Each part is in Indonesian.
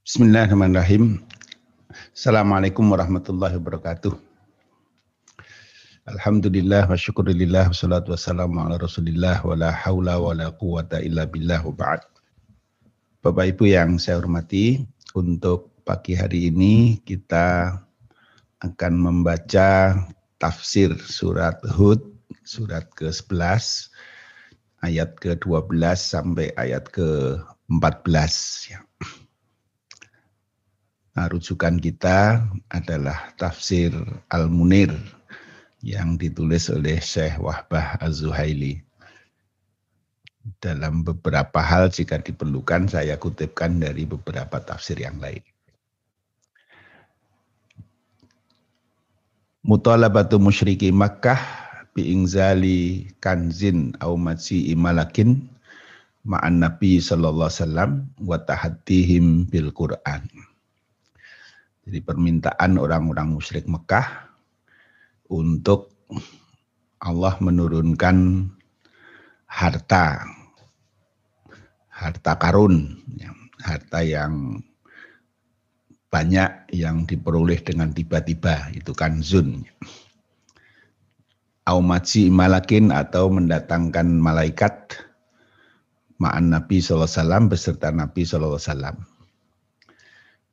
Bismillahirrahmanirrahim. Assalamualaikum warahmatullahi wabarakatuh. Alhamdulillah wa syukurillah wassalatu wassalamu ala rasulillah wa la hawla wa la quwata illa billah wa ba'd. Bapak Ibu yang saya hormati, untuk pagi hari ini kita akan membaca tafsir surat Hud, surat ke-11, ayat ke-12 sampai ayat ke-14. Ya. Nah, rujukan kita adalah tafsir Al-Munir yang ditulis oleh Syekh Wahbah Az-Zuhaili. Dalam beberapa hal jika diperlukan saya kutipkan dari beberapa tafsir yang lain. Mutalabatu musyriki Makkah biingzali kanzin au matsi imalakin ma'an Nabi sallallahu alaihi wasallam wa tahaddihim bil Qur'an. Jadi permintaan orang-orang musyrik Mekah untuk Allah menurunkan harta, harta karun, ya, harta yang banyak yang diperoleh dengan tiba-tiba, itu kan zun. Aumaji malakin atau mendatangkan malaikat ma'an Nabi SAW beserta Nabi SAW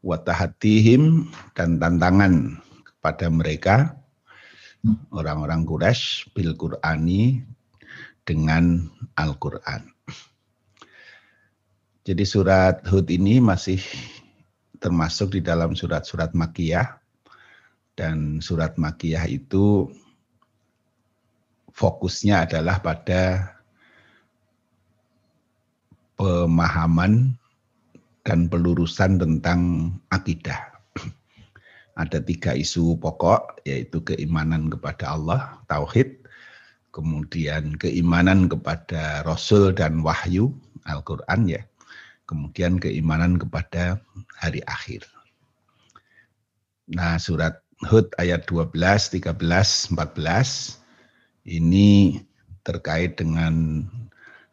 watahatihim dan tantangan kepada mereka orang-orang Quraisy bil Qur'ani dengan Al-Qur'an. Jadi surat Hud ini masih termasuk di dalam surat-surat Makiyah dan surat Makiyah itu fokusnya adalah pada pemahaman dan pelurusan tentang akidah. Ada tiga isu pokok, yaitu keimanan kepada Allah, tauhid, kemudian keimanan kepada Rasul dan Wahyu, Al-Quran ya, kemudian keimanan kepada hari akhir. Nah surat Hud ayat 12, 13, 14 ini terkait dengan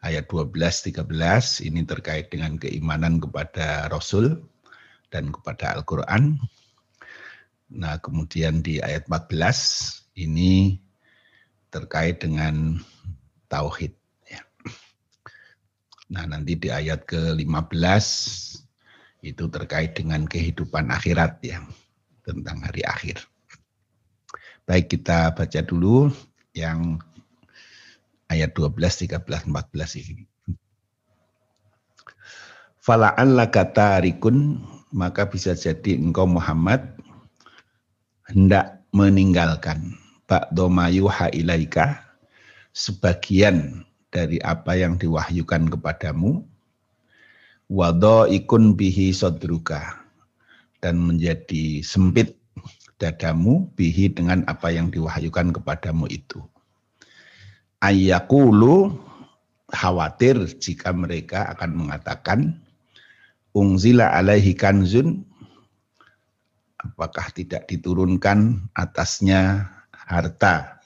ayat 12 13 ini terkait dengan keimanan kepada Rasul dan kepada Al-Qur'an. Nah, kemudian di ayat 14 ini terkait dengan tauhid ya. Nah, nanti di ayat ke-15 itu terkait dengan kehidupan akhirat ya, tentang hari akhir. Baik, kita baca dulu yang ayat 12, 13, 14 ini. Fala'allaka tarikun maka bisa jadi engkau Muhammad hendak meninggalkan. Ba'doma yuha ilaika sebagian dari apa yang diwahyukan kepadamu. Wado ikun bihi sodruka dan menjadi sempit dadamu bihi dengan apa yang diwahyukan kepadamu itu ayakulu khawatir jika mereka akan mengatakan ungzila alaihi kanzun apakah tidak diturunkan atasnya harta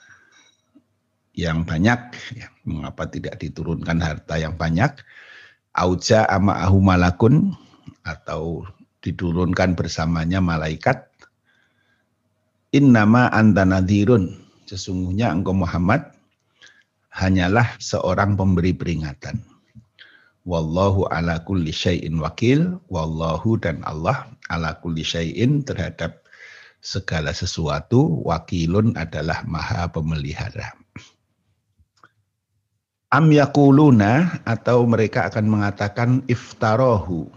yang banyak? Ya, mengapa tidak diturunkan harta yang banyak? Auja ama ahu malakun atau diturunkan bersamanya malaikat? Innama anta nadhirun sesungguhnya engkau Muhammad hanyalah seorang pemberi peringatan. Wallahu ala kulli syai'in wakil, wallahu dan Allah ala kulli syai'in terhadap segala sesuatu, wakilun adalah maha pemelihara. Am yakuluna atau mereka akan mengatakan iftarohu.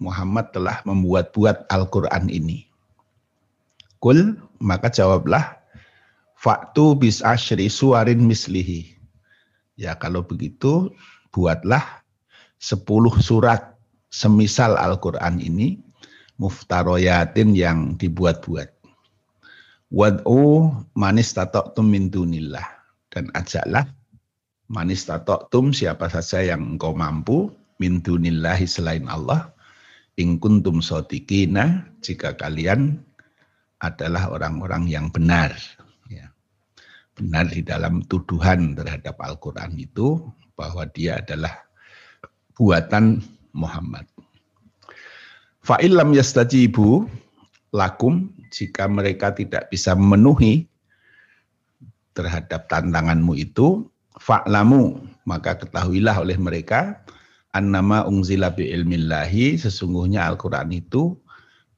Muhammad telah membuat-buat Al-Quran ini. Kul, maka jawablah, Faktu bis asyri suarin mislihi. Ya kalau begitu buatlah 10 surat semisal Al-Quran ini muftaroyatin yang dibuat-buat. Wad'u manis tatoktum min dunillah. Dan ajaklah manis tatoktum siapa saja yang engkau mampu min dunillahi selain Allah. In kuntum sotikina jika kalian adalah orang-orang yang benar benar di dalam tuduhan terhadap Al-Quran itu bahwa dia adalah buatan Muhammad. Fa'ilam yastajibu lakum jika mereka tidak bisa memenuhi terhadap tantanganmu itu fa'lamu maka ketahuilah oleh mereka annama ungzila bi ilmillahi sesungguhnya Al-Qur'an itu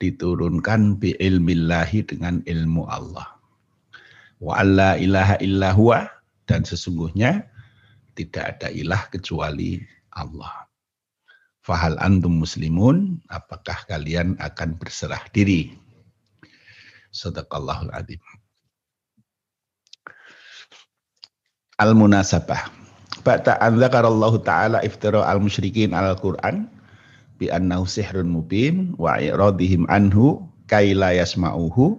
diturunkan bi ilmillahi dengan ilmu Allah. Wa alla ilaha illa huwa dan sesungguhnya tidak ada ilah kecuali Allah. Fahal antum muslimun, apakah kalian akan berserah diri? Sadaqallahul adzim. Al-munasabah. Ba'da an dzakarallahu ta'ala iftira al-musyrikin al-Qur'an bi annahu sihrun mubin wa iradihim anhu kaila yasma'uhu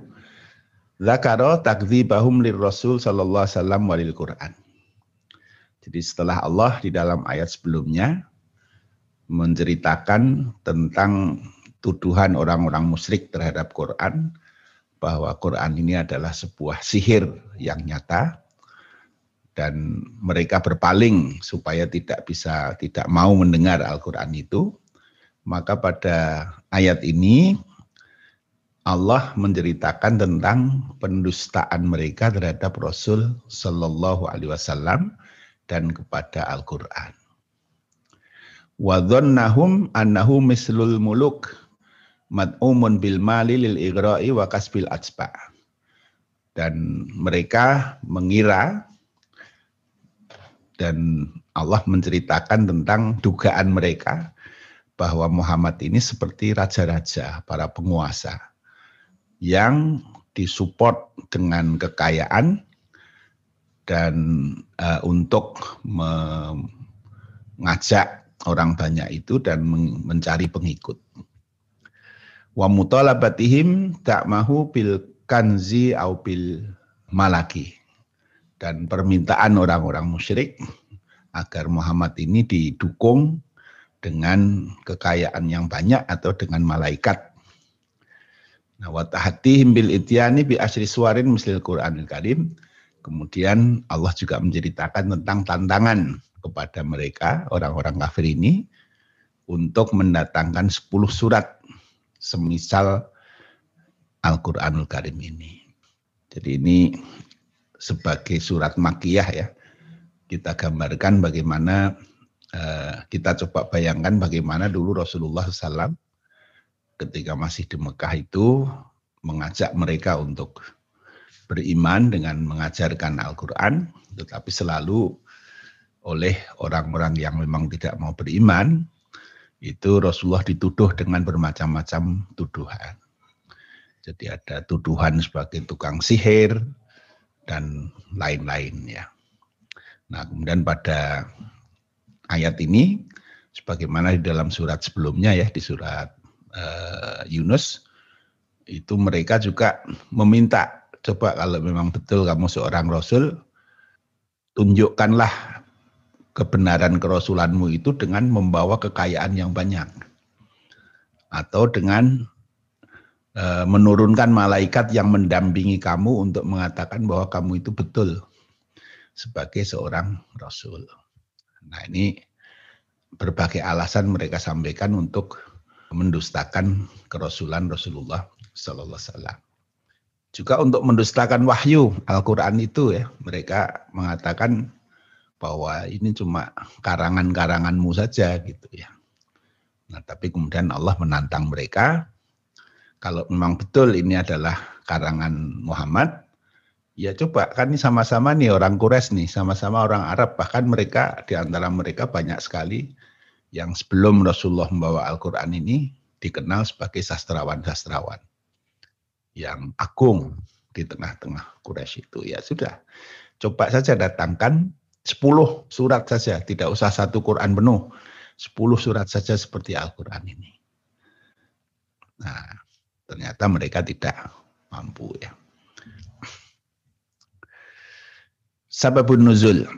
zakara takdzibahum lirrasul sallallahu alaihi wasallam walil Qur'an. Jadi setelah Allah di dalam ayat sebelumnya menceritakan tentang tuduhan orang-orang musyrik terhadap Quran bahwa Quran ini adalah sebuah sihir yang nyata dan mereka berpaling supaya tidak bisa tidak mau mendengar Al-Qur'an itu maka pada ayat ini Allah menceritakan tentang pendustaan mereka terhadap Rasul Shallallahu Alaihi Wasallam dan kepada Al-Quran. Wa dhannahum annahu mislul muluk mad'umun bil mali lil igra'i wa kasbil atsba. Dan mereka mengira dan Allah menceritakan tentang dugaan mereka bahwa Muhammad ini seperti raja-raja, para penguasa yang disupport dengan kekayaan dan uh, untuk mengajak orang banyak itu dan mencari pengikut. Wa mutalabatihim tak mahu bil kanzi au bil malaki. Dan permintaan orang-orang musyrik agar Muhammad ini didukung dengan kekayaan yang banyak atau dengan malaikat. Nah, wa tahatihim bil ityani bi asri suwarin mislil Qur'anil Karim. Kemudian Allah juga menceritakan tentang tantangan kepada mereka, orang-orang kafir ini, untuk mendatangkan 10 surat semisal Al-Quranul Karim ini. Jadi ini sebagai surat makiyah ya, kita gambarkan bagaimana Eh, kita coba bayangkan bagaimana dulu Rasulullah SAW ketika masih di Mekah itu mengajak mereka untuk beriman dengan mengajarkan Al-Quran, tetapi selalu oleh orang-orang yang memang tidak mau beriman, itu Rasulullah dituduh dengan bermacam-macam tuduhan. Jadi ada tuduhan sebagai tukang sihir dan lain-lain ya. Nah kemudian pada ayat ini sebagaimana di dalam surat sebelumnya ya di surat uh, Yunus itu mereka juga meminta coba kalau memang betul kamu seorang rasul tunjukkanlah kebenaran kerasulanmu itu dengan membawa kekayaan yang banyak atau dengan uh, menurunkan malaikat yang mendampingi kamu untuk mengatakan bahwa kamu itu betul sebagai seorang rasul. Nah ini berbagai alasan mereka sampaikan untuk mendustakan kerasulan Rasulullah Sallallahu Alaihi Wasallam. Juga untuk mendustakan wahyu Al-Quran itu ya, mereka mengatakan bahwa ini cuma karangan-karanganmu saja gitu ya. Nah tapi kemudian Allah menantang mereka, kalau memang betul ini adalah karangan Muhammad, Ya coba kan ini sama-sama nih orang Quraisy nih, sama-sama orang Arab, bahkan mereka di antara mereka banyak sekali yang sebelum Rasulullah membawa Al-Qur'an ini dikenal sebagai sastrawan-sastrawan yang agung di tengah-tengah Quraisy itu. Ya sudah. Coba saja datangkan 10 surat saja, tidak usah satu Quran penuh. 10 surat saja seperti Al-Qur'an ini. Nah, ternyata mereka tidak mampu ya. Sababun nuzul.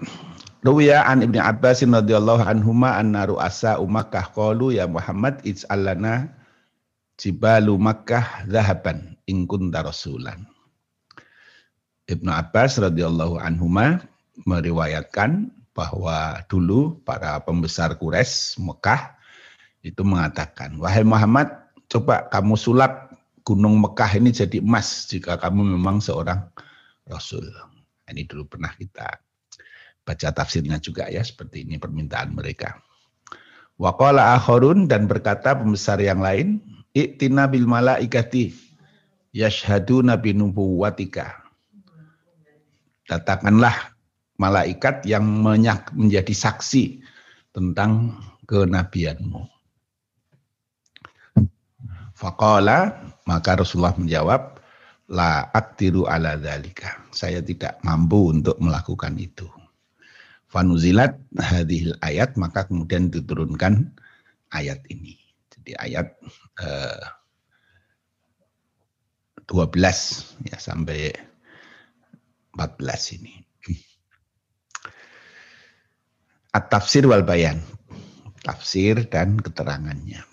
Ruwiya an Ibnu Abbas radhiyallahu anhuma anna ru'asa Makkah qalu ya Muhammad ij'alana jibalu Makkah zahaban in kunta rasulan. Ibnu Abbas radhiyallahu anhuma meriwayatkan bahwa dulu para pembesar Quraisy Mekah itu mengatakan, "Wahai Muhammad, coba kamu sulap gunung Mekah ini jadi emas jika kamu memang seorang rasul. Ini dulu pernah kita baca tafsirnya juga ya seperti ini permintaan mereka. Waqala akharun dan berkata pembesar yang lain, "Iktina bil malaikati yashhaduna bi nubuwatika." Datangkanlah malaikat yang menjadi saksi tentang kenabianmu. Faqala maka Rasulullah menjawab la aktiru ala dzalika. Saya tidak mampu untuk melakukan itu. Fanuzilat hadhil ayat maka kemudian diturunkan ayat ini. Jadi ayat eh, 12 ya sampai 14 ini. At-tafsir wal bayan. Tafsir dan keterangannya.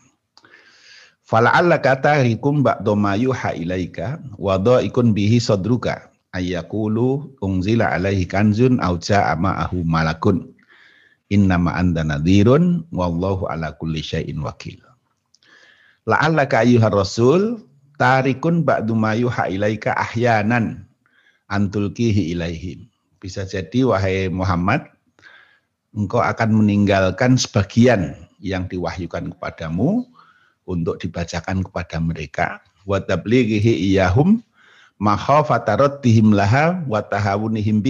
Fala'alla kata rikum ba'do ma yuha ilaika wa ikun bihi sadruka ayyakulu ungzila alaihi kanzun au ja'a ma'ahu malakun innama anda nadhirun wallahu ala kulli syai'in wakil. La'allaka ayyuhar rasul tarikun ba'du ma yuha ilaika ahyanan antulkihi ilaihim. Bisa jadi wahai Muhammad engkau akan meninggalkan sebagian yang diwahyukan kepadamu untuk dibacakan kepada mereka wa tablighihi iyahum laha wa tahawunihim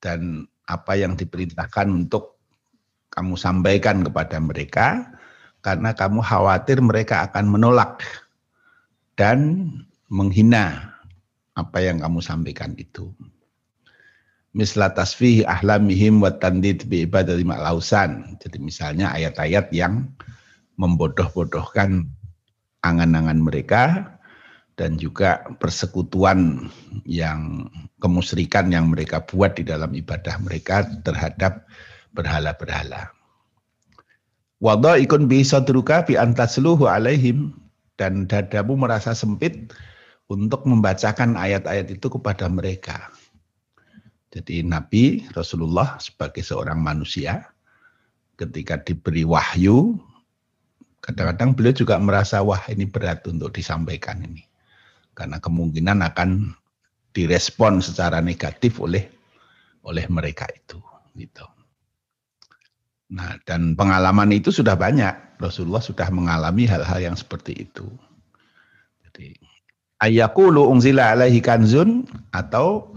dan apa yang diperintahkan untuk kamu sampaikan kepada mereka karena kamu khawatir mereka akan menolak dan menghina apa yang kamu sampaikan itu. Misla tasfihi ahlamihim wa tandid bi ibadati ma'lausan. Jadi misalnya ayat-ayat yang membodoh-bodohkan angan-angan mereka dan juga persekutuan yang kemusrikan yang mereka buat di dalam ibadah mereka terhadap berhala-berhala. Wadha ikun bi sadruka bi antasluhu alaihim dan dadamu merasa sempit untuk membacakan ayat-ayat itu kepada mereka. Jadi Nabi Rasulullah sebagai seorang manusia ketika diberi wahyu kadang-kadang beliau juga merasa wah ini berat untuk disampaikan ini karena kemungkinan akan direspon secara negatif oleh oleh mereka itu gitu. Nah, dan pengalaman itu sudah banyak. Rasulullah sudah mengalami hal-hal yang seperti itu. Jadi ayakulu ungzila alaihi kanzun atau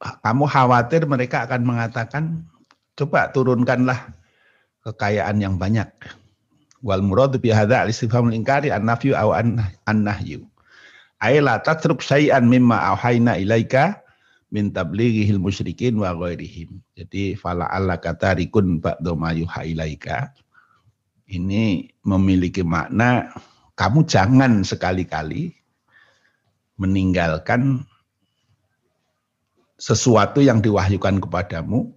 kamu khawatir mereka akan mengatakan coba turunkanlah kekayaan yang banyak wal murad bi hadza al istifham ingkari an nafyu aw an nahyu ay la tatruk syai'an mimma auhayna ilaika min tablighihil musyrikin wa ghairihim jadi fala alla katarikun ba'da ma yuha ilaika ini memiliki makna kamu jangan sekali-kali meninggalkan sesuatu yang diwahyukan kepadamu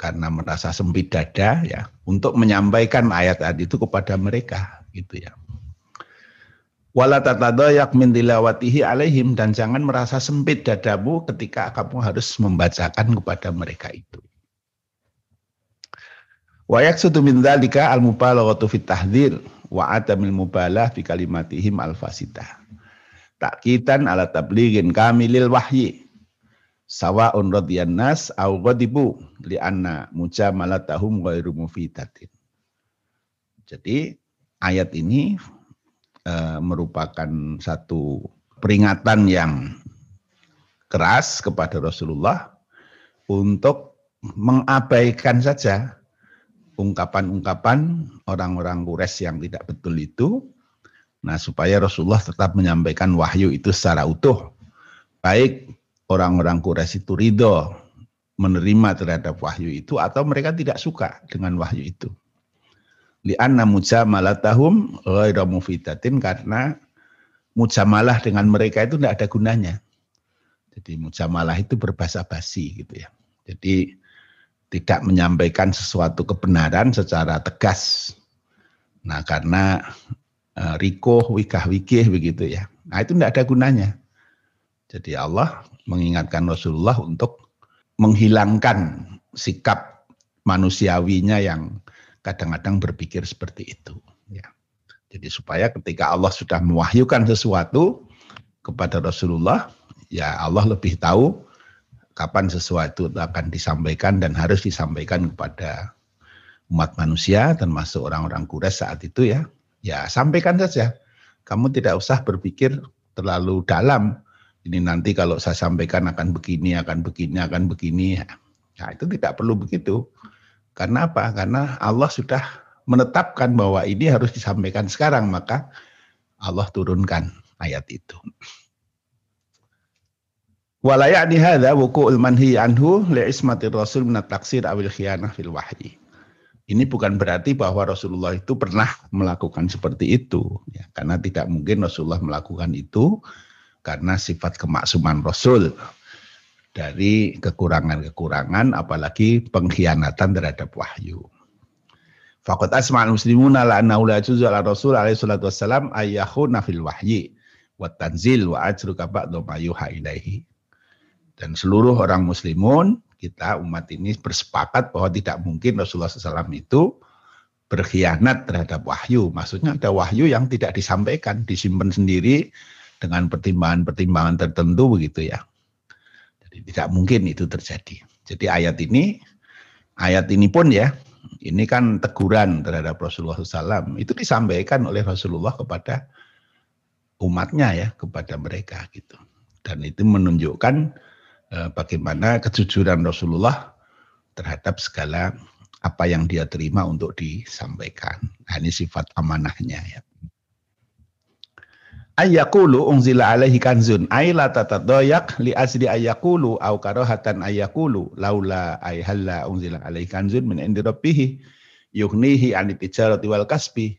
karena merasa sempit dada ya untuk menyampaikan ayat-ayat itu kepada mereka gitu ya. Wala tatadayak min tilawatihi alaihim dan jangan merasa sempit dadamu ketika kamu harus membacakan kepada mereka itu. Wa yaksudu min dzalika al-mubalaghatu fit tahdhir wa adamil mubalah fi kalimatihim al-fasidah. Takitan ala tablighin kamilil wahyi sawaun radiyan nas au ghadibu li anna mujamalatahum ghairu mufidatin. Jadi ayat ini e, merupakan satu peringatan yang keras kepada Rasulullah untuk mengabaikan saja ungkapan-ungkapan orang-orang Quraisy yang tidak betul itu. Nah, supaya Rasulullah tetap menyampaikan wahyu itu secara utuh. Baik orang-orang Quraisy itu ridho menerima terhadap wahyu itu atau mereka tidak suka dengan wahyu itu. Lianna mujamalatahum ghairu mufidatin karena mujamalah dengan mereka itu tidak ada gunanya. Jadi mujamalah itu berbahasa basi gitu ya. Jadi tidak menyampaikan sesuatu kebenaran secara tegas. Nah karena uh, rikoh, wikah wikih begitu ya. Nah itu tidak ada gunanya. Jadi Allah mengingatkan Rasulullah untuk menghilangkan sikap manusiawinya yang kadang-kadang berpikir seperti itu. Ya. Jadi supaya ketika Allah sudah mewahyukan sesuatu kepada Rasulullah, ya Allah lebih tahu kapan sesuatu akan disampaikan dan harus disampaikan kepada umat manusia termasuk orang-orang Quraisy saat itu ya. Ya sampaikan saja. Kamu tidak usah berpikir terlalu dalam. Ini nanti kalau saya sampaikan akan begini, akan begini, akan begini. Nah, itu tidak perlu begitu. Karena apa? Karena Allah sudah menetapkan bahwa ini harus disampaikan sekarang, maka Allah turunkan ayat itu. Walaya di hadza wuqu'ul manhi anhu rasul min taksir awil khiyanah fil wahyi. Ini bukan berarti bahwa Rasulullah itu pernah melakukan seperti itu, ya, karena tidak mungkin Rasulullah melakukan itu karena sifat kemaksuman Rasul dari kekurangan-kekurangan apalagi pengkhianatan terhadap wahyu. Fakat asma'al muslimuna la annahu la yajuzu ala Rasul alaihi salatu wassalam ayyahuna fil wahyi wa tanzil wa ajruka ba'du ma. Dan seluruh orang muslimun, kita umat ini bersepakat bahwa tidak mungkin Rasulullah SAW itu berkhianat terhadap wahyu. Maksudnya ada wahyu yang tidak disampaikan, disimpan sendiri dengan pertimbangan-pertimbangan tertentu begitu ya. Tidak mungkin itu terjadi. Jadi ayat ini, ayat ini pun ya, ini kan teguran terhadap Rasulullah SAW. Itu disampaikan oleh Rasulullah kepada umatnya ya, kepada mereka gitu. Dan itu menunjukkan eh, bagaimana kejujuran Rasulullah terhadap segala apa yang dia terima untuk disampaikan. Nah, ini sifat amanahnya ya ayakulu unzila alaihi kanzun. Ay la tatadayak li asli ayakulu au karahatan ayakulu. Laula ay halla unzila alaihi kanzun min indi rabbih yughnihi an tijarati wal kasbi.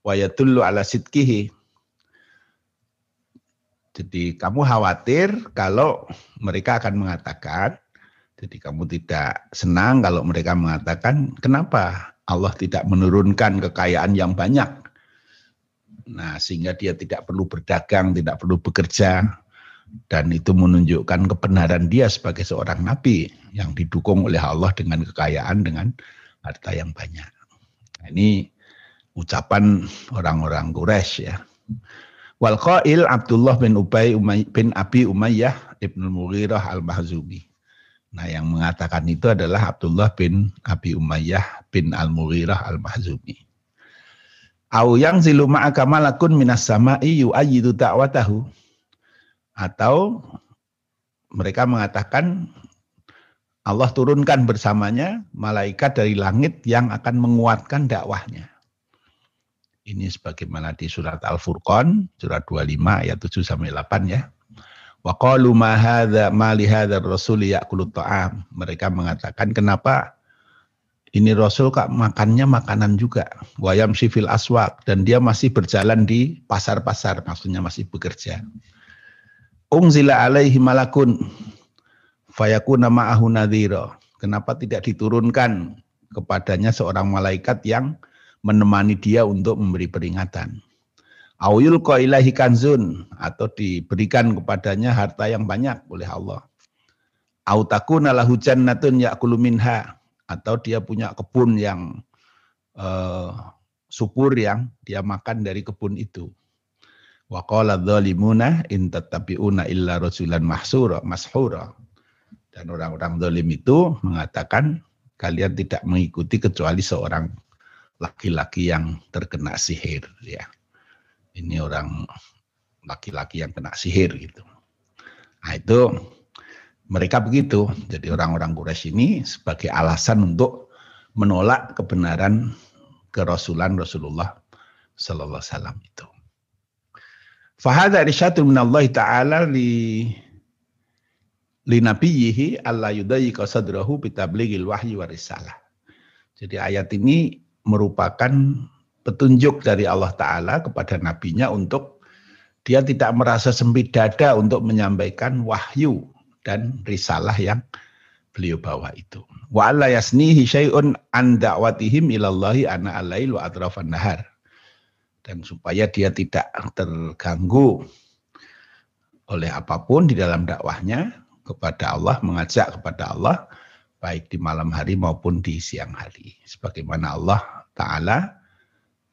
Wa ala sidkihi jadi kamu khawatir kalau mereka akan mengatakan jadi kamu tidak senang kalau mereka mengatakan kenapa Allah tidak menurunkan kekayaan yang banyak Nah, sehingga dia tidak perlu berdagang, tidak perlu bekerja, dan itu menunjukkan kebenaran dia sebagai seorang nabi yang didukung oleh Allah dengan kekayaan, dengan harta yang banyak. Nah, ini ucapan orang-orang Quraisy ya. Wal qail Abdullah bin Ubay bin Abi Umayyah Ibnu Mughirah Al-Mahzubi. Nah, yang mengatakan itu adalah Abdullah bin Abi Umayyah bin Al-Mughirah Al-Mahzubi. Au yang zilu ma'aka malakun minas sama'i yu'ayyidu da'watahu. Atau mereka mengatakan Allah turunkan bersamanya malaikat dari langit yang akan menguatkan dakwahnya. Ini sebagaimana di surat Al-Furqan, surat 25 ayat 7 sampai 8 ya. Wa qalu ma hadza ma li hadzal rasul ya'kulu ta'am. Mereka mengatakan kenapa ini Rasul kak makannya makanan juga. Wayam sifil aswak. Dan dia masih berjalan di pasar-pasar. Maksudnya masih bekerja. Ungzila alaihi malakun. Fayakuna ma'ahu nadhiro. Kenapa tidak diturunkan kepadanya seorang malaikat yang menemani dia untuk memberi peringatan. Auyul ilahi kanzun. Atau diberikan kepadanya harta yang banyak oleh Allah. Autakuna lahu jannatun ya'kulu minha atau dia punya kebun yang uh, subur yang dia makan dari kebun itu. Wa in rasulan mahsura mashura. Dan orang-orang zalim itu mengatakan kalian tidak mengikuti kecuali seorang laki-laki yang terkena sihir ya. Ini orang laki-laki yang kena sihir gitu. Nah itu mereka begitu. Jadi orang-orang Quraisy ini sebagai alasan untuk menolak kebenaran kerasulan Rasulullah sallallahu alaihi wasallam itu. Fahada irsyadun min Allah taala li li nabiyhi alla yudayyika sadrahu bitablighil wahyi wa risalah. Jadi ayat ini merupakan petunjuk dari Allah taala kepada nabinya untuk dia tidak merasa sempit dada untuk menyampaikan wahyu dan risalah yang beliau bawa itu. Wa alla yasnihi syai'un an da'watihim ilallahi ana alail wa atrafan nahar. Dan supaya dia tidak terganggu oleh apa pun di dalam dakwahnya kepada Allah, mengajak kepada Allah baik di malam hari maupun di siang hari. Sebagaimana Allah Ta'ala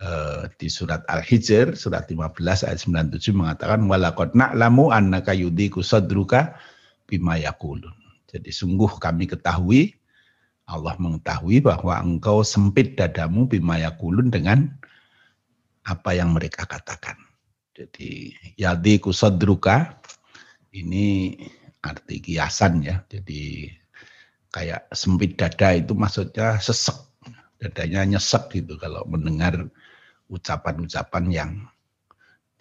uh, di surat Al-Hijr surat 15 ayat 97 mengatakan walaqad na'lamu annaka yudiku sadruka bima yakulun. Jadi sungguh kami ketahui Allah mengetahui bahwa engkau sempit dadamu bima yakulun dengan apa yang mereka katakan. Jadi yadi kusadruka ini arti kiasan ya. Jadi kayak sempit dada itu maksudnya sesek. Dadanya nyesek gitu kalau mendengar ucapan-ucapan yang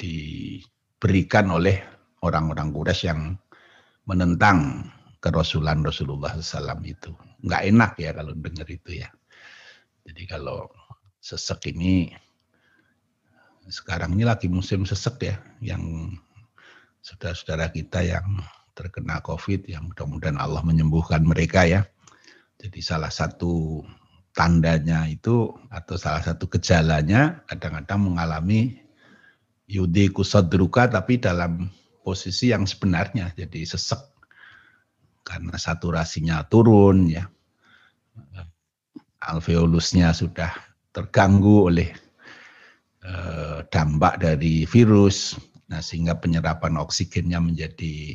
diberikan oleh orang-orang Quraisy yang menentang kerasulan Rasulullah SAW itu. Nggak enak ya kalau dengar itu ya. Jadi kalau sesek ini sekarang ini lagi musim sesek ya, yang saudara-saudara kita yang terkena COVID, yang mudah-mudahan Allah menyembuhkan mereka ya. Jadi salah satu tandanya itu atau salah satu gejalanya kadang-kadang mengalami yudi kusadruka tapi dalam posisi yang sebenarnya jadi sesek karena saturasinya turun ya. Alveolusnya sudah terganggu oleh eh, dampak dari virus. Nah sehingga penyerapan oksigennya menjadi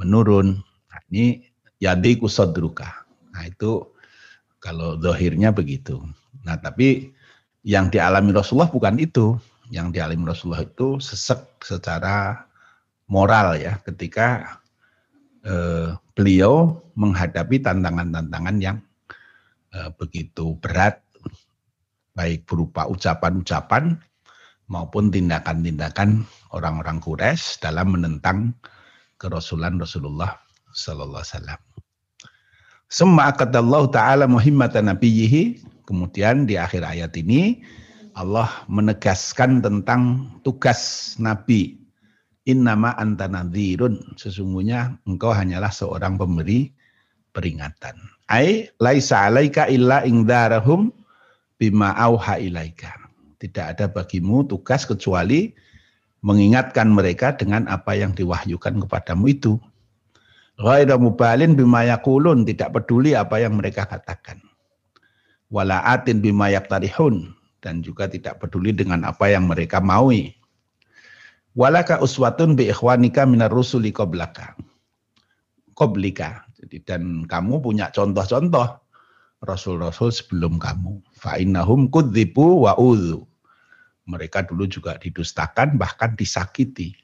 menurun. Nah, ini yadi kusodruka nah itu kalau dohirnya begitu. Nah tapi yang dialami Rasulullah bukan itu. Yang dialami Rasulullah itu sesek secara moral ya ketika eh, beliau menghadapi tantangan-tantangan yang eh, begitu berat, baik berupa ucapan-ucapan maupun tindakan-tindakan orang-orang Quraisy dalam menentang kerasulan Rasulullah Sallallahu Alaihi Wasallam. Semua Allah Taala muhimmatan nabiyhi. Kemudian di akhir ayat ini Allah menegaskan tentang tugas Nabi Innama anta nadhirun. Sesungguhnya engkau hanyalah seorang pemberi peringatan. Ai laisa alaika illa ingdarahum bima auha ilaika. Tidak ada bagimu tugas kecuali mengingatkan mereka dengan apa yang diwahyukan kepadamu itu. Ghaira mubalin bima yakulun, tidak peduli apa yang mereka katakan. Walaatin bima yaktarihun, dan juga tidak peduli dengan apa yang mereka maui Walaka uswatun bi ikhwanika minar rusuli qoblaka. Qoblika. Jadi dan kamu punya contoh-contoh rasul-rasul sebelum kamu. Fa innahum kudzibu wa udzu. Mereka dulu juga didustakan bahkan disakiti.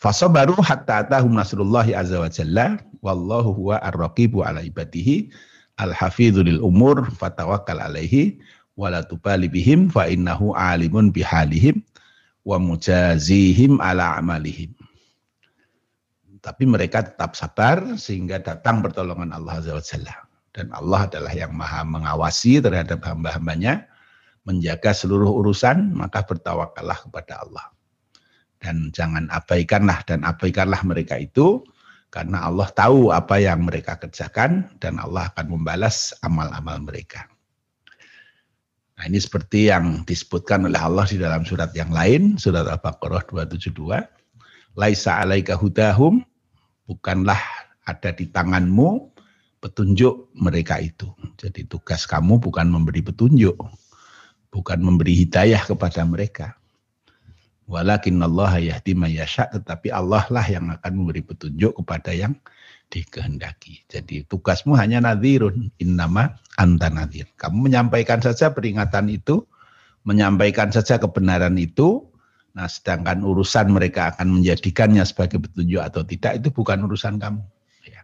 Fasabaru hatta atahum nasrullahi azza wa jalla wallahu huwa ar-raqibu ala ibadihi al-hafidhu lil umur fatawakkal alaihi wala tubali bihim fa innahu alimun bihalihim wa mujazihim ala amalihim. Tapi mereka tetap sabar sehingga datang pertolongan Allah Azza wa Jalla. Dan Allah adalah yang maha mengawasi terhadap hamba-hambanya, menjaga seluruh urusan, maka bertawakallah kepada Allah. Dan jangan abaikanlah dan abaikanlah mereka itu, karena Allah tahu apa yang mereka kerjakan dan Allah akan membalas amal-amal mereka. Nah ini seperti yang disebutkan oleh Allah di dalam surat yang lain, surat Al-Baqarah 272. Laisa alaika hudahum, bukanlah ada di tanganmu petunjuk mereka itu. Jadi tugas kamu bukan memberi petunjuk, bukan memberi hidayah kepada mereka. Walakin Allah yahdi tetapi Allah lah yang akan memberi petunjuk kepada yang dikehendaki. Jadi tugasmu hanya nadhirun, innama anta nadhir. Kamu menyampaikan saja peringatan itu, menyampaikan saja kebenaran itu, nah sedangkan urusan mereka akan menjadikannya sebagai petunjuk atau tidak, itu bukan urusan kamu. Ya.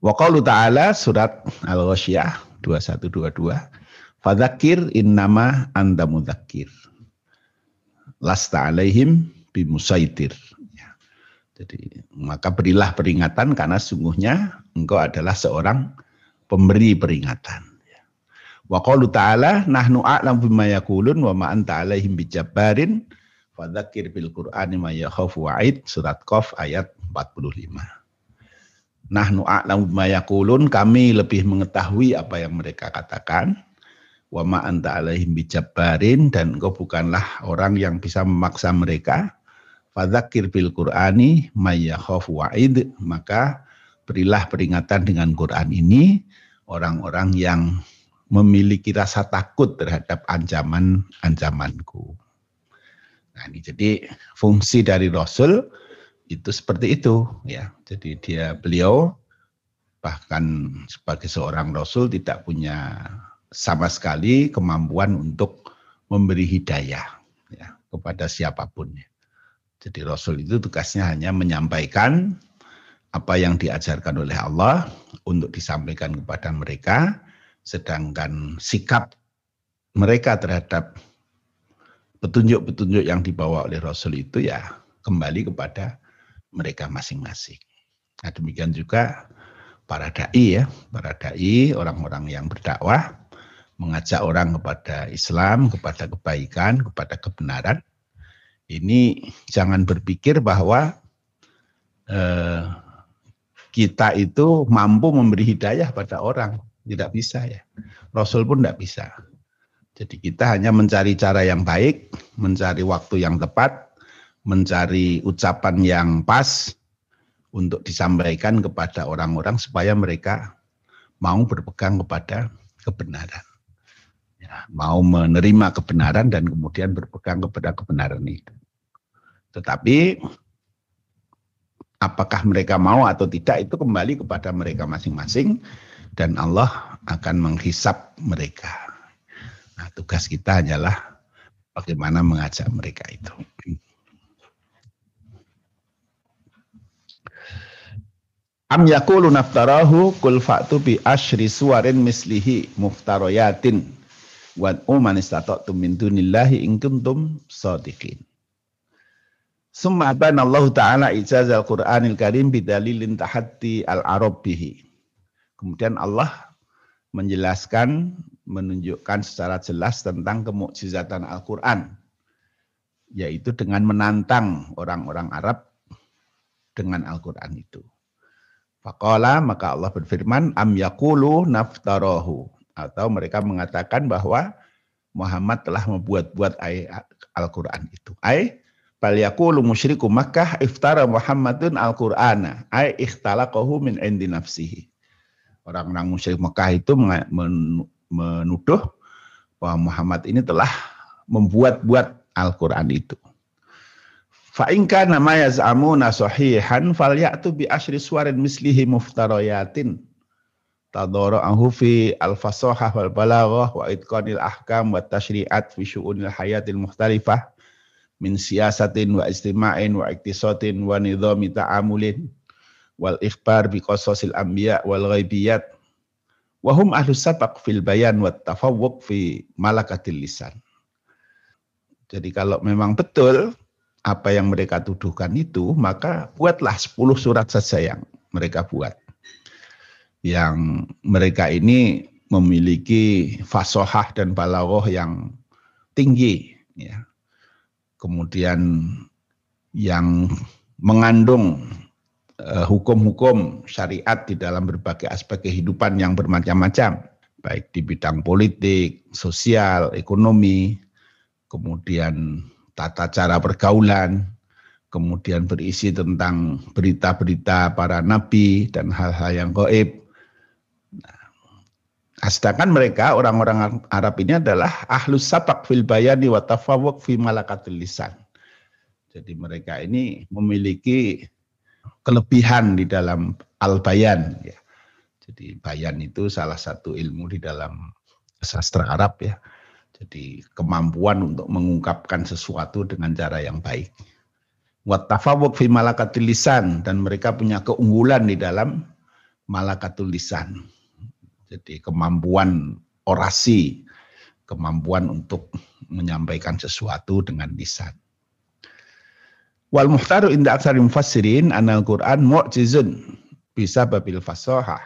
Wa ta'ala surat Al-Ghasyiyah 2122 Fadzakir innama anta mudzakir lasta alaihim bimusaitir jadi maka berilah peringatan karena sungguhnya engkau adalah seorang pemberi peringatan. Wa qalu ta'ala nahnu a'lam bima yaqulun wa ma anta 'alaihim bijabbarin fadzakir bil qur'ani ma yakhafu wa'id surat Qaf ayat 45. Nahnu a'lam bima yaqulun kami lebih mengetahui apa yang mereka katakan wa ma anta 'alaihim bijabbarin dan engkau bukanlah orang yang bisa memaksa mereka Fadzakir bil Qur'ani mayyakhafu wa'id, maka berilah peringatan dengan Quran ini orang-orang yang memiliki rasa takut terhadap ancaman-ancamanku. Nah, ini jadi fungsi dari Rasul itu seperti itu ya. Jadi dia beliau bahkan sebagai seorang Rasul tidak punya sama sekali kemampuan untuk memberi hidayah ya, kepada siapa pun. Jadi Rasul itu tugasnya hanya menyampaikan apa yang diajarkan oleh Allah untuk disampaikan kepada mereka, sedangkan sikap mereka terhadap petunjuk-petunjuk yang dibawa oleh Rasul itu ya kembali kepada mereka masing-masing. Nah, demikian juga para dai ya, para dai, orang-orang yang berdakwah mengajak orang kepada Islam, kepada kebaikan, kepada kebenaran. Ini jangan berpikir bahwa eh, kita itu mampu memberi hidayah pada orang. Tidak bisa ya. Rasul pun tidak bisa. Jadi kita hanya mencari cara yang baik, mencari waktu yang tepat, mencari ucapan yang pas untuk disampaikan kepada orang-orang supaya mereka mau berpegang kepada kebenaran. Ya, mau menerima kebenaran dan kemudian berpegang kepada kebenaran itu. Tetapi apakah mereka mau atau tidak itu kembali kepada mereka masing-masing dan Allah akan menghisap mereka. Nah, tugas kita hanyalah bagaimana mengajak mereka itu. Am yakulu naftarahu kul fa'tu bi asyri suwarin mislihi muftaroyatin wa uman min dunillahi sadiqin. Summa abana Allah Ta'ala ijazah Al-Quranil Karim bidalilin tahatti al-arab bihi. Kemudian Allah menjelaskan, menunjukkan secara jelas tentang kemukjizatan Al-Quran. Yaitu dengan menantang orang-orang Arab dengan Al-Quran itu. Faqala maka Allah berfirman am yakulu naftarahu atau mereka mengatakan bahwa Muhammad telah membuat-buat Al-Qur'an itu. Ai bal yaqulu musyriku Makkah iftara Muhammadun Al-Qur'ana ai ikhtalaqahu min indi nafsihi. Orang-orang musyrik Mekah itu menuduh bahwa Muhammad ini telah membuat-buat Al-Qur'an itu. Fa in kana ma yaz'amuna sahihan falyatu bi asyri suwarin mislihi muftarayatin tadara'ahu fi al-fasahah wal balaghah wa itqanil ahkam wa tashri'at fi syu'unil hayatil mukhtalifah min siyasatin wa istima'in wa iktisatin wa nidhami ta'amulin wal ikhbar bi qasasil anbiya wal ghaibiyat wa hum ahlu sabaq fil bayan wa tafawwuq fi malakatil lisan. Jadi kalau memang betul apa yang mereka tuduhkan itu, maka buatlah 10 surat saja yang mereka buat. Yang mereka ini memiliki fasohah dan balaghah yang tinggi. Ya. Kemudian yang mengandung eh, hukum-hukum syariat di dalam berbagai aspek kehidupan yang bermacam-macam, baik di bidang politik, sosial, ekonomi, kemudian tata cara pergaulan, kemudian berisi tentang berita-berita para nabi dan hal-hal yang goib. Nah, sedangkan mereka orang-orang Arab ini adalah ahlus sapak fil bayani wa tafawuk fi malakatul lisan. Jadi mereka ini memiliki kelebihan di dalam al-bayan ya. Jadi bayan itu salah satu ilmu di dalam sastra Arab ya jadi kemampuan untuk mengungkapkan sesuatu dengan cara yang baik. Wat tafawuk fi malakatul lisan dan mereka punya keunggulan di dalam malakatul lisan. Jadi kemampuan orasi, kemampuan untuk menyampaikan sesuatu dengan lisan. Wal muhtaru inda aksari mufassirin anal Qur'an mu'jizun bisa babil fasohah.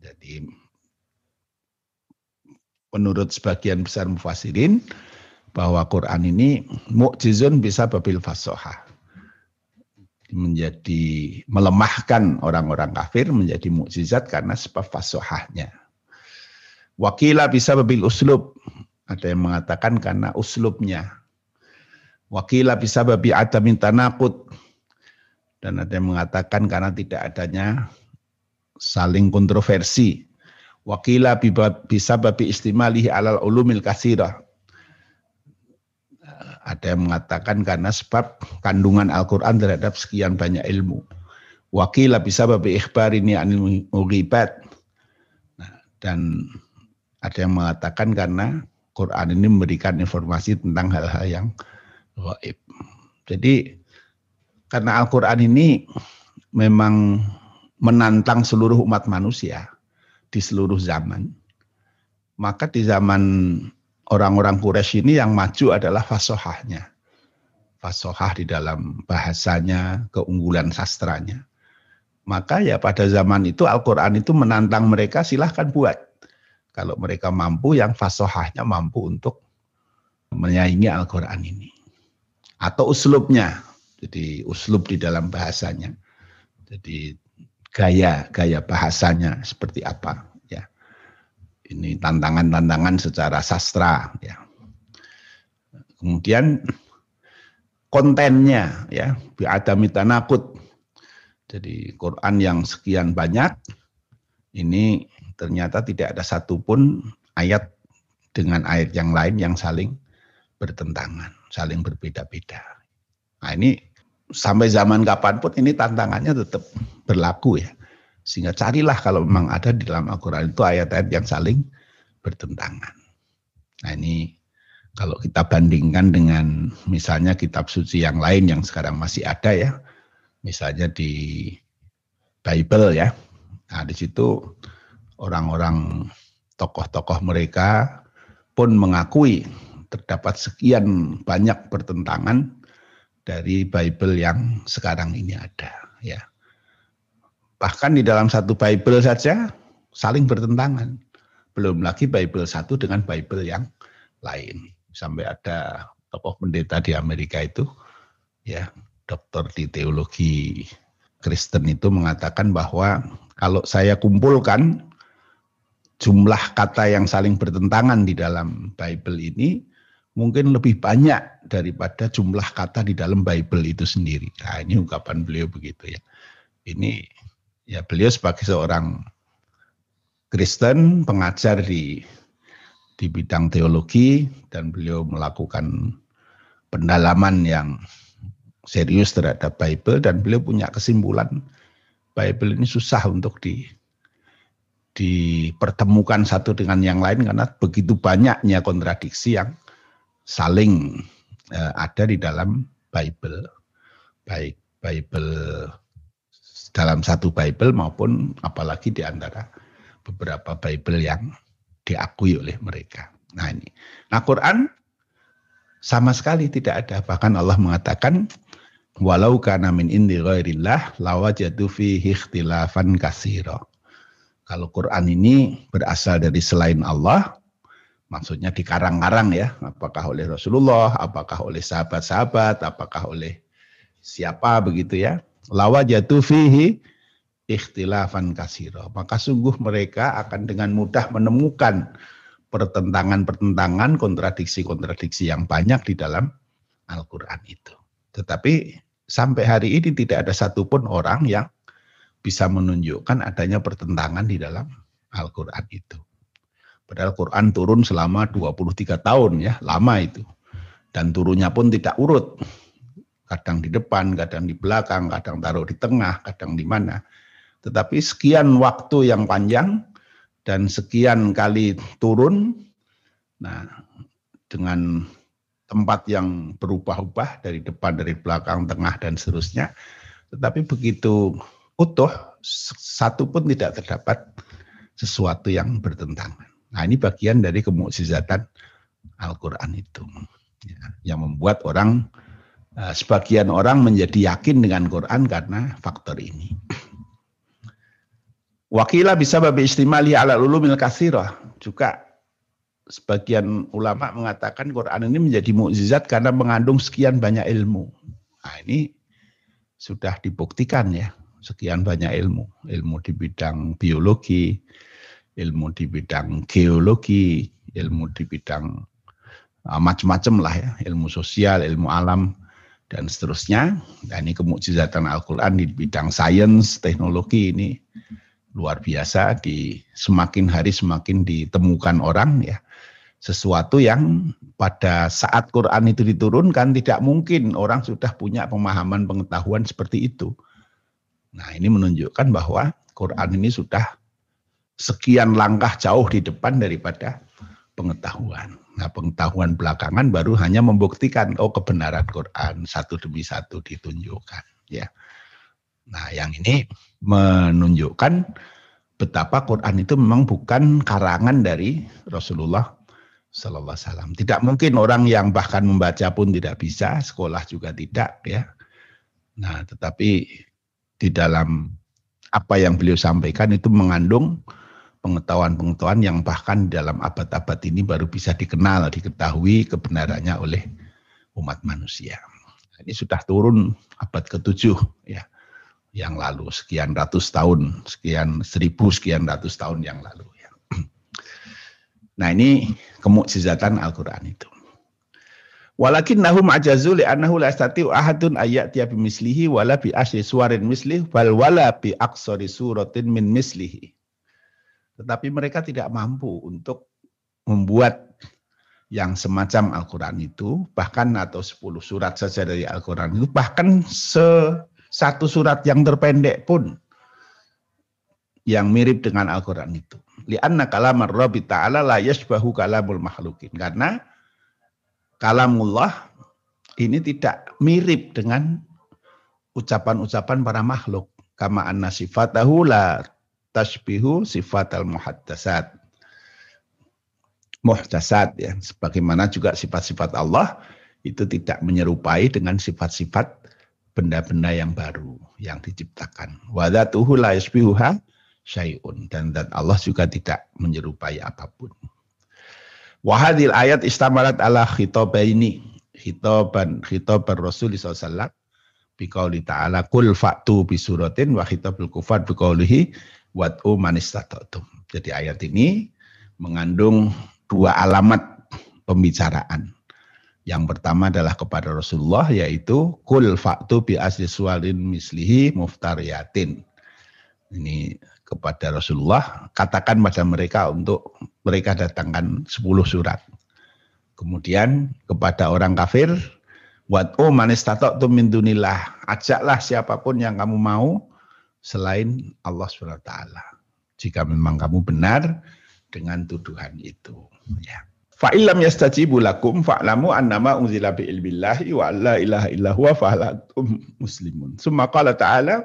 Jadi menurut sebagian besar mufasirin bahwa Quran ini mukjizun bisa babil fasoha menjadi melemahkan orang-orang kafir menjadi mukjizat karena sebab fasohahnya. Wakila bisa babil uslub. Ada yang mengatakan karena uslubnya. Wakila bisa babi adamin tanakut. Dan ada yang mengatakan karena tidak adanya saling kontroversi Wakila bisa babi istimalihi alal ulumil kasirah. Ada yang mengatakan karena sebab kandungan Al-Quran terhadap sekian banyak ilmu. Wakila bisa babi ikhbar ini anil mughibat. Nah, dan ada yang mengatakan karena Quran ini memberikan informasi tentang hal-hal yang gaib. Jadi karena Al-Quran ini memang menantang seluruh umat manusia di seluruh zaman. Maka di zaman orang-orang Quraisy ini yang maju adalah fasohahnya. Fasohah di dalam bahasanya, keunggulan sastranya. Maka ya pada zaman itu Al-Quran itu menantang mereka silahkan buat. Kalau mereka mampu yang fasohahnya mampu untuk menyaingi Al-Quran ini. Atau uslubnya, jadi uslub di dalam bahasanya. Jadi gaya gaya bahasanya seperti apa ini tantangan-tantangan secara sastra ya kemudian kontennya ya biadami tanakut jadi Quran yang sekian banyak ini ternyata tidak ada satupun ayat dengan ayat yang lain yang saling bertentangan, saling berbeda-beda. Nah ini sampai zaman kapan pun ini tantangannya tetap berlaku ya. Sehingga carilah kalau memang ada di dalam Al-Quran itu ayat-ayat yang saling bertentangan. Nah ini kalau kita bandingkan dengan misalnya kitab suci yang lain yang sekarang masih ada ya. Misalnya di Bible ya. Nah di situ orang-orang tokoh-tokoh mereka pun mengakui terdapat sekian banyak pertentangan dari Bible yang sekarang ini ada ya. Bahkan di dalam satu Bible saja saling bertentangan. Belum lagi Bible satu dengan Bible yang lain. Sampai ada tokoh pendeta di Amerika itu ya, dokter di teologi Kristen itu mengatakan bahwa kalau saya kumpulkan jumlah kata yang saling bertentangan di dalam Bible ini mungkin lebih banyak daripada jumlah kata di dalam Bible itu sendiri. Nah, ini ungkapan beliau begitu ya. Ini ya beliau sebagai seorang Kristen, pengajar di di bidang teologi dan beliau melakukan pendalaman yang serius terhadap Bible dan beliau punya kesimpulan Bible ini susah untuk di dipertemukan satu dengan yang lain karena begitu banyaknya kontradiksi yang saling uh, ada di dalam Bible, baik Bible dalam satu Bible maupun apalagi di antara beberapa Bible yang diakui oleh mereka. Nah ini, nah Quran sama sekali tidak ada. Bahkan Allah mengatakan, walau kana min indi ghairillah lawajadu fihi ikhtilafan kasiro. Kalau Quran ini berasal dari selain Allah, maksudnya dikarang-karang ya, apakah oleh Rasulullah, apakah oleh sahabat-sahabat, apakah oleh siapa begitu ya. Lawa jatuh fihi ikhtilafan kasiro. Maka sungguh mereka akan dengan mudah menemukan pertentangan-pertentangan, kontradiksi-kontradiksi yang banyak di dalam Al-Quran itu. Tetapi sampai hari ini tidak ada satupun orang yang bisa menunjukkan adanya pertentangan di dalam Al-Quran itu. Padahal Quran turun selama 23 tahun ya, lama itu. Dan turunnya pun tidak urut. Kadang di depan, kadang di belakang, kadang taruh di tengah, kadang di mana. Tetapi sekian waktu yang panjang dan sekian kali turun, nah dengan tempat yang berubah-ubah dari depan, dari belakang, tengah, dan seterusnya. Tetapi begitu utuh, satu pun tidak terdapat sesuatu yang bertentangan. Nah ini bagian dari kemukjizatan Al-Quran itu. Ya, yang membuat orang, sebagian orang menjadi yakin dengan Quran karena faktor ini. Wakilah bisa babi istimali ala ulumil kasirah. Juga sebagian ulama mengatakan Quran ini menjadi mukjizat karena mengandung sekian banyak ilmu. Nah ini sudah dibuktikan ya, sekian banyak ilmu. Ilmu di bidang biologi, ilmu di bidang geologi, ilmu di bidang uh, macam-macam lah ya, ilmu sosial, ilmu alam dan seterusnya. Dan ini kemukjizatan Al-Quran di bidang sains, teknologi ini luar biasa di semakin hari semakin ditemukan orang ya sesuatu yang pada saat Quran itu diturunkan tidak mungkin orang sudah punya pemahaman pengetahuan seperti itu. Nah, ini menunjukkan bahwa Quran ini sudah sekian langkah jauh di depan daripada pengetahuan. Nah, pengetahuan belakangan baru hanya membuktikan oh kebenaran Quran satu demi satu ditunjukkan, ya. Nah, yang ini menunjukkan betapa Quran itu memang bukan karangan dari Rasulullah Sallallahu Alaihi Wasallam. Tidak mungkin orang yang bahkan membaca pun tidak bisa, sekolah juga tidak, ya. Nah, tetapi di dalam apa yang beliau sampaikan itu mengandung pengetahuan-pengetahuan yang bahkan dalam abad-abad ini baru bisa dikenal, diketahui kebenarannya oleh umat manusia. Ini sudah turun abad ke-7 ya yang lalu sekian ratus tahun, sekian seribu sekian ratus tahun yang lalu ya. Nah, ini kemukjizatan Al-Qur'an itu. Walakin nahum ajazu li annahu la yastati'u ahadun ayatiya bi mislihi wala bi asri suwarin mislih bal wala bi aksari suratin min mislihi. Tetapi mereka tidak mampu untuk membuat yang semacam Al-Quran itu, bahkan atau 10 surat saja dari Al-Quran itu, bahkan se satu surat yang terpendek pun yang mirip dengan Al-Quran itu. Lianna kalamar Rabbi Ta'ala la yashbahu kalamul makhlukin. Karena kalamullah ini tidak mirip dengan ucapan-ucapan para makhluk. Kama anna sifatahu la tashbihu sifat al muhaddasat. Muhdasat ya. Sebagaimana juga sifat-sifat Allah itu tidak menyerupai dengan sifat-sifat benda-benda yang baru yang diciptakan. Wadatuhu la yashbihuha syai'un. Dan dan Allah juga tidak menyerupai apa pun. Wahadil ayat istamalat ala khitabaini. Khitaban khitaban Rasul sallallahu biqauli ta'ala kul fa'tu bisuratin wa khitabul kufar biqaulihi wat'u manistatatum. Jadi ayat ini mengandung dua alamat pembicaraan. Yang pertama adalah kepada Rasulullah yaitu kul fa'tu bi sualin mislihi muftariyatin. Ini kepada Rasulullah, katakan pada mereka untuk mereka datangkan 10 surat. Kemudian kepada orang kafir, Wat'u manistata'tum min dunillah. Ajaklah siapa pun yang kamu mau selain Allah SWT. Jika memang kamu benar dengan tuduhan itu. Ya. Fa'ilam yastajibu lakum fa'lamu annama unzila bi ilmillahi wa la ilaha illa huwa fa'alatum muslimun. Summa qala ta'ala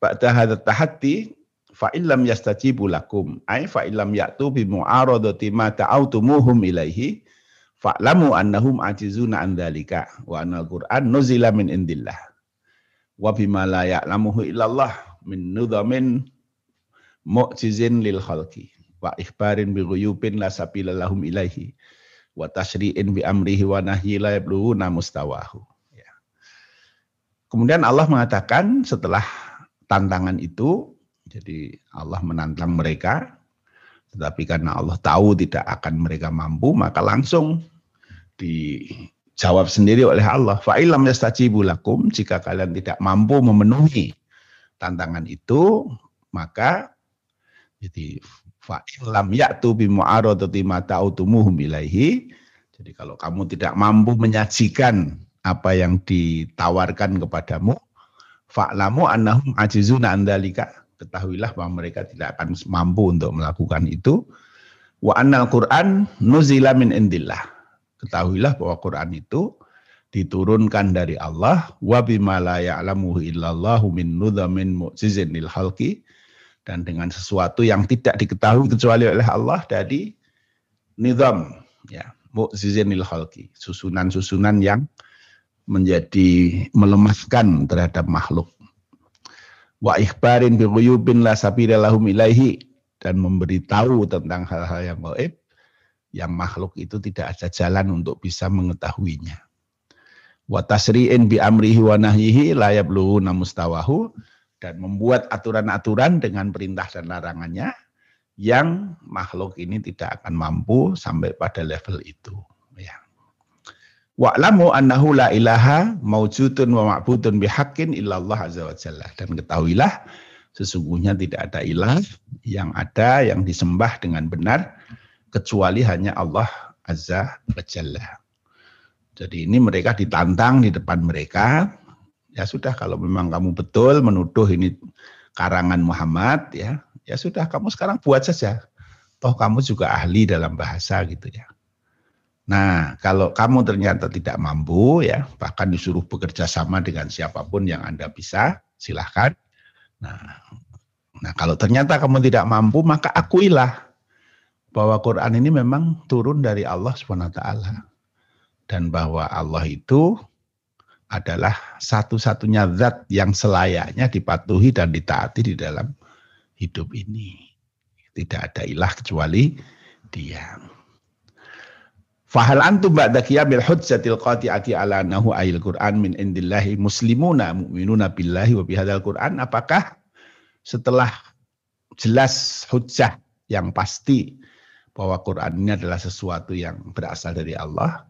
ba'da hadha tahatti fa'ilam yastajibu lakum ay fa'ilam ya'tu bi mu'aradati ma ta'autumuhum ilaihi fa'lamu annahum ajizuna an dzalika wa anal qur'an nuzila min indillah wa bima la ya'lamuhu illallah min nudhamin mu'jizin lil khalqi wa ikhbarin bi ghuyubin la sabila lahum ilaihi wa tashri'in bi amrihi wa nahyi la yablughuna mustawahu ya. Kemudian Allah mengatakan setelah tantangan itu jadi Allah menantang mereka tetapi karena Allah tahu tidak akan mereka mampu maka langsung dijawab sendiri oleh Allah. Fa'ilam yastajibu lakum jika kalian tidak mampu memenuhi tantangan itu, maka jadi fa'ilam ya'tu bi mu'aradati ma ta'utumuhum ilaihi. Jadi kalau kamu tidak mampu menyajikan apa yang ditawarkan kepadamu, fa'lamu annahum ajizuna andalika. Ketahuilah bahwa mereka tidak akan mampu untuk melakukan itu. Wa annal Qur'an nuzila min indillah Ketahuilah bahwa Quran itu diturunkan dari Allah wa bima la ya'lamuhu illallahu min nudhamin mu'jizin lil halqi dan dengan sesuatu yang tidak diketahui kecuali oleh Allah dari nizam ya mu'jizin lil halqi susunan-susunan yang menjadi melemahkan terhadap makhluk wa ikhbarin bi ghuyubin la sabila lahum ilaihi dan memberitahu tentang hal-hal yang gaib yang makhluk itu tidak ada jalan untuk bisa mengetahuinya. Wa tasri'in bi amrihi wa nahyihi la mustawahu dan membuat aturan-aturan dengan perintah dan larangannya yang makhluk ini tidak akan mampu sampai pada level itu. Ya. Wa'lamu annahu la ilaha maujudun wa ma'budun bihaqqin illallah azza wa jalla. Dan ketahuilah Sesungguhnya tidak ada ilah yang ada yang disembah dengan benar kecuali hanya Allah Azza wa Jalla. Jadi ini mereka ditantang di depan mereka. Ya sudah kalau memang kamu betul menuduh ini karangan Muhammad ya, ya sudah kamu sekarang buat saja. Toh kamu juga ahli dalam bahasa gitu ya. Nah, kalau kamu ternyata tidak mampu ya, bahkan disuruh bekerja sama dengan siapa pun yang Anda bisa, silahkan. Nah, nah kalau ternyata kamu tidak mampu, maka akuilah bahwa Quran ini memang turun dari Allah SWT. Dan bahwa Allah itu adalah satu-satunya zat yang selayaknya dipatuhi dan ditaati di dalam hidup ini. Tidak ada ilah kecuali dia. Fahal antum ba'da qiyamil hujjatil qati'ati ala nahu ayil Qur'an min indillahi muslimuna mu'minuna billahi wa bihadzal Qur'an apakah setelah jelas hujjah yang pasti bahwa Quran ini adalah sesuatu yang berasal dari Allah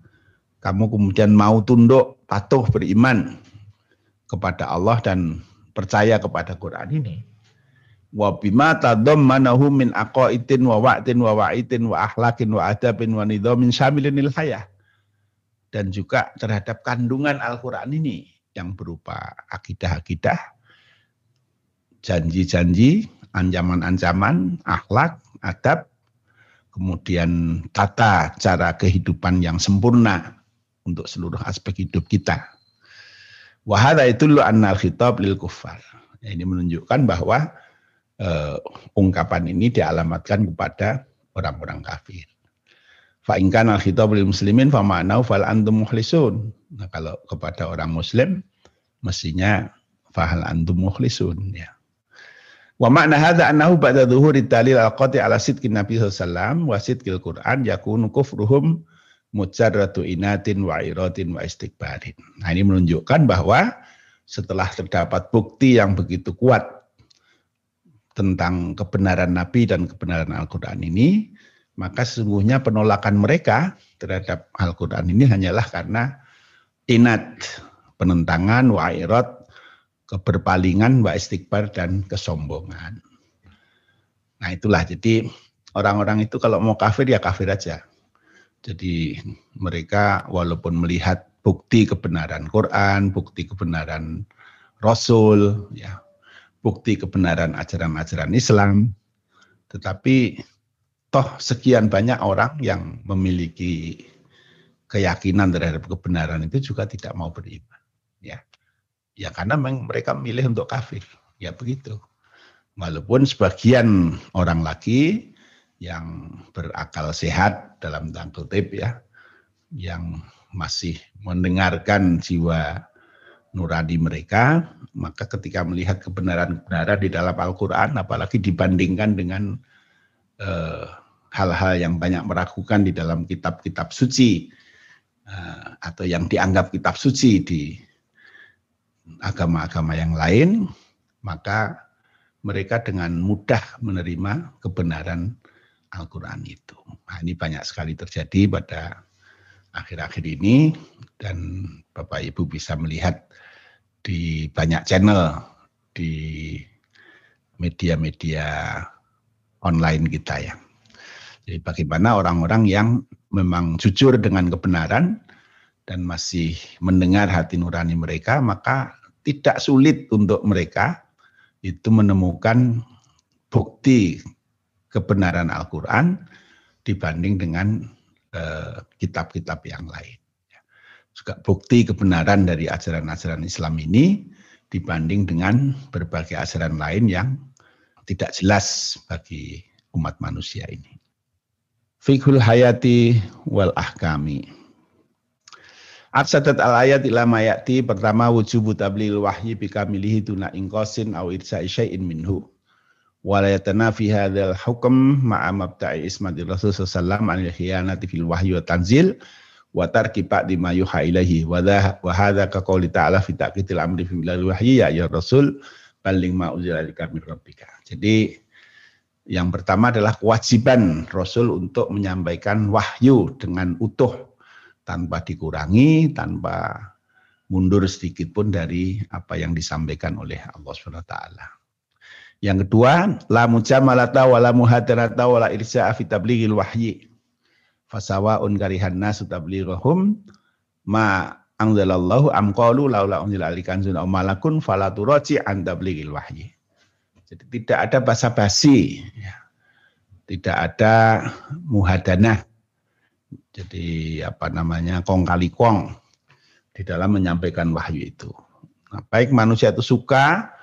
kamu kemudian mau tunduk patuh beriman kepada Allah dan percaya kepada Quran ini. Wa bima tadammanahu min aqaitin wa wa'tin wa wa'itin wa akhlaqin wa adabin wa nidhamin syamilinil hayah. Dan juga terhadap kandungan Al-Qur'an ini yang berupa akidah-akidah janji-janji, ancaman-ancaman, akhlak, adab, kemudian tata cara kehidupan yang sempurna untuk seluruh aspek hidup kita. Wahada itu lu annal khitab lil kufar. Ini menunjukkan bahwa uh, ungkapan ini dialamatkan kepada orang-orang kafir. Fa ingkan al khitab lil muslimin fa ma'nau fal antum mukhlisun. Nah, kalau kepada orang muslim mestinya fahal antum mukhlisun ya. Wa makna hadza annahu ba'da dhuhuri dalil al-qati ala sidqin Nabi sallallahu wa sidqil Qur'an yakunu kufruhum mujarratu inatin wa iratin wa istikbarin. Nah, ini menunjukkan bahwa setelah terdapat bukti yang begitu kuat tentang kebenaran Nabi dan kebenaran Al-Quran ini, maka sesungguhnya penolakan mereka terhadap Al-Quran ini hanyalah karena inat, penentangan, wa'irat, keberpalingan, wa istighbar, dan kesombongan. Nah itulah, jadi orang-orang itu kalau mau kafir ya kafir aja. Jadi mereka walaupun melihat bukti kebenaran Quran, bukti kebenaran Rasul, ya bukti kebenaran ajaran-ajaran Islam, tetapi toh sekian banyak orang yang memiliki keyakinan terhadap kebenaran itu juga tidak mau beriman, ya, ya karena memang mereka memilih untuk kafir, ya begitu. Walaupun sebagian orang lagi yang berakal sehat dalam tanda kutip ya, yang masih mendengarkan jiwa nurani mereka, maka ketika melihat kebenaran-kebenaran di dalam Al-Quran, apalagi dibandingkan dengan eh, hal-hal yang banyak meragukan di dalam kitab-kitab suci, uh, atau yang dianggap kitab suci di agama-agama yang lain, maka mereka dengan mudah menerima kebenaran Al-Quran itu. Nah, ini banyak sekali terjadi pada akhir-akhir ini dan Bapak Ibu bisa melihat di banyak channel di media-media online kita ya. Jadi bagaimana orang-orang yang memang jujur dengan kebenaran dan masih mendengar hati nurani mereka, maka tidak sulit untuk mereka itu menemukan bukti kebenaran Al-Quran dibanding dengan Eh, kitab-kitab yang lain. Ya. Juga bukti kebenaran dari ajaran-ajaran Islam ini dibanding dengan berbagai ajaran lain yang tidak jelas bagi umat manusia ini. Fikhul hayati wal ahkami. Absadat al ayat ila mayati pertama wujubu tablil wahyi bikamilihi tuna ingkosin au syai'in minhu wala yatanafi hadzal hukm ma'a mabta'i ismati Rasul sallallahu alaihi khiyanati fil wahyi wa tanzil wa tarki ba'di ma yuha ilaihi wa hadza ka qouli ta'ala fi taqitil amri fi bilal wahyi ya ya Rasul paling ma uzila min rabbika. Jadi yang pertama adalah kewajiban Rasul untuk menyampaikan wahyu dengan utuh tanpa dikurangi, tanpa mundur sedikit pun dari apa yang disampaikan oleh Allah Subhanahu wa taala. Yang kedua, la mujamalata wa la muhadarata wa la irsa'a fi tablighil wahyi. Fasawa'un karihan nasu tablighahum ma anzalallahu am qalu laula unzila alikan zuna malakun fala turaji an tablighil wahyi. Jadi tidak ada basa-basi. Ya. Tidak ada muhadanah. Jadi apa namanya kong kali kong di dalam menyampaikan wahyu itu. Nah, baik manusia itu suka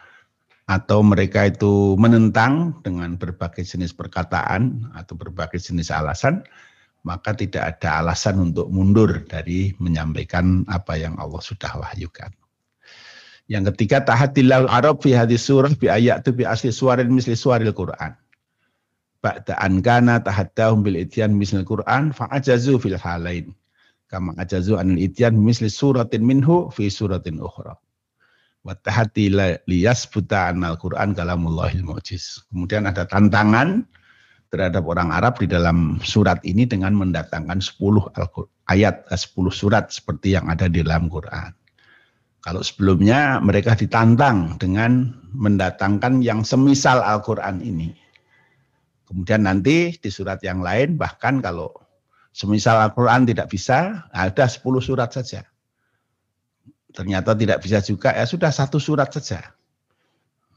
atau mereka itu menentang dengan berbagai jenis perkataan atau berbagai jenis alasan, maka tidak ada alasan untuk mundur dari menyampaikan apa yang Allah sudah wahyukan. Yang ketiga tahatilal Arab fi hadis surah bi ayat tu bi asli suaril misli suaril Quran. Ba'da an kana tahaddahum bil ityan misli Quran fa ajazu fil halain. Kama ajazu anil ityan misli suratin minhu fi suratin ukhra watahati liyas buta anal Quran kalamullahil mu'jiz. Kemudian ada tantangan terhadap orang Arab di dalam surat ini dengan mendatangkan 10 ayat 10 eh, surat seperti yang ada di dalam Quran. Kalau sebelumnya mereka ditantang dengan mendatangkan yang semisal Al-Quran ini. Kemudian nanti di surat yang lain bahkan kalau semisal Al-Quran tidak bisa, ada 10 surat saja ternyata tidak bisa juga, ya sudah satu surat saja.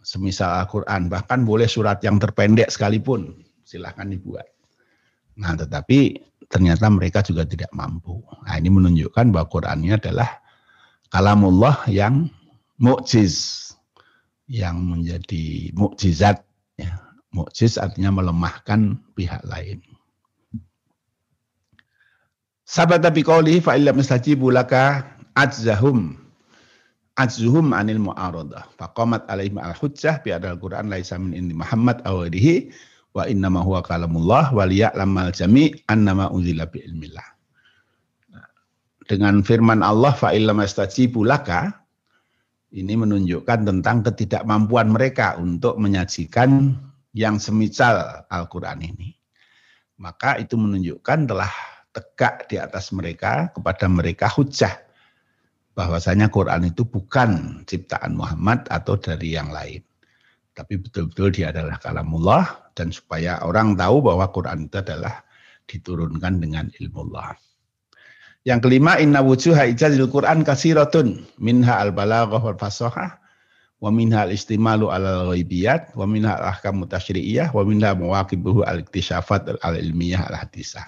Semisal Al-Quran, bahkan boleh surat yang terpendek sekalipun, silahkan dibuat. Nah tetapi ternyata mereka juga tidak mampu. Nah ini menunjukkan bahwa Quran ini adalah kalamullah yang mukjiz, yang menjadi mukjizat. Ya. Mukjiz artinya melemahkan pihak lain. Sahabat Nabi Qawli fa'illam istajibu laka ajzahum azzuhum anil mu'aradah. Faqamat alaihim al-hujjah bi adal Qur'an laisa min indi Muhammad awadihi wa innama huwa kalamullah wa liya'lamal jami' annama unzila bi ilmillah. Dengan firman Allah fa illam yastajibu laka ini menunjukkan tentang ketidakmampuan mereka untuk menyajikan yang semisal Al-Qur'an ini. Maka itu menunjukkan telah tegak di atas mereka kepada mereka hujah bahwasanya Quran itu bukan ciptaan Muhammad atau dari yang lain. Tapi betul-betul dia adalah kalamullah dan supaya orang tahu bahwa Quran itu adalah diturunkan dengan ilmu Allah. Yang kelima, inna wujuha ijazil Quran kasiratun minha al-balaghah wal fasahah wa minha al-istimalu ala ghaibiyat wa minha al-ahkam mutasyri'iyah wa minha mawaqibuhu al-iktisyafat al-ilmiyah al-hadisah.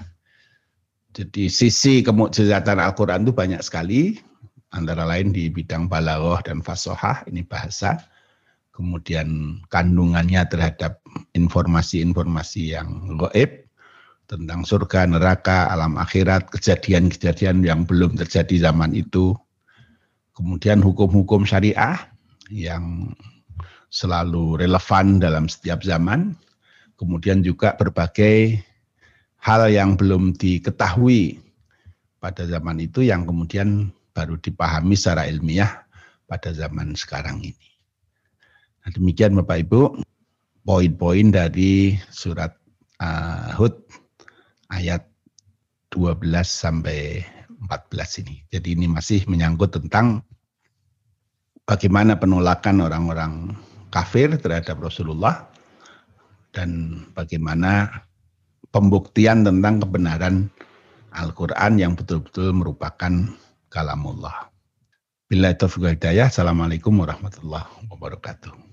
Jadi sisi kemukjizatan Al-Quran itu banyak sekali, antara lain di bidang balaghah dan fasohah ini bahasa. Kemudian kandungannya terhadap informasi-informasi yang goib tentang surga, neraka, alam akhirat, kejadian-kejadian yang belum terjadi zaman itu, kemudian hukum-hukum syariah yang selalu relevan dalam setiap zaman, kemudian juga berbagai hal yang belum diketahui pada zaman itu yang kemudian baru dipahami secara ilmiah pada zaman sekarang ini. Nah, demikian Bapak Ibu poin-poin dari surat uh, Hud ayat 12 sampai 14 ini. Jadi ini masih menyangkut tentang bagaimana penolakan orang-orang kafir terhadap Rasulullah dan bagaimana pembuktian tentang kebenaran Al-Quran yang betul-betul merupakan kalamullah. Bila taufiq hidayah. Assalamualaikum warahmatullahi wabarakatuh.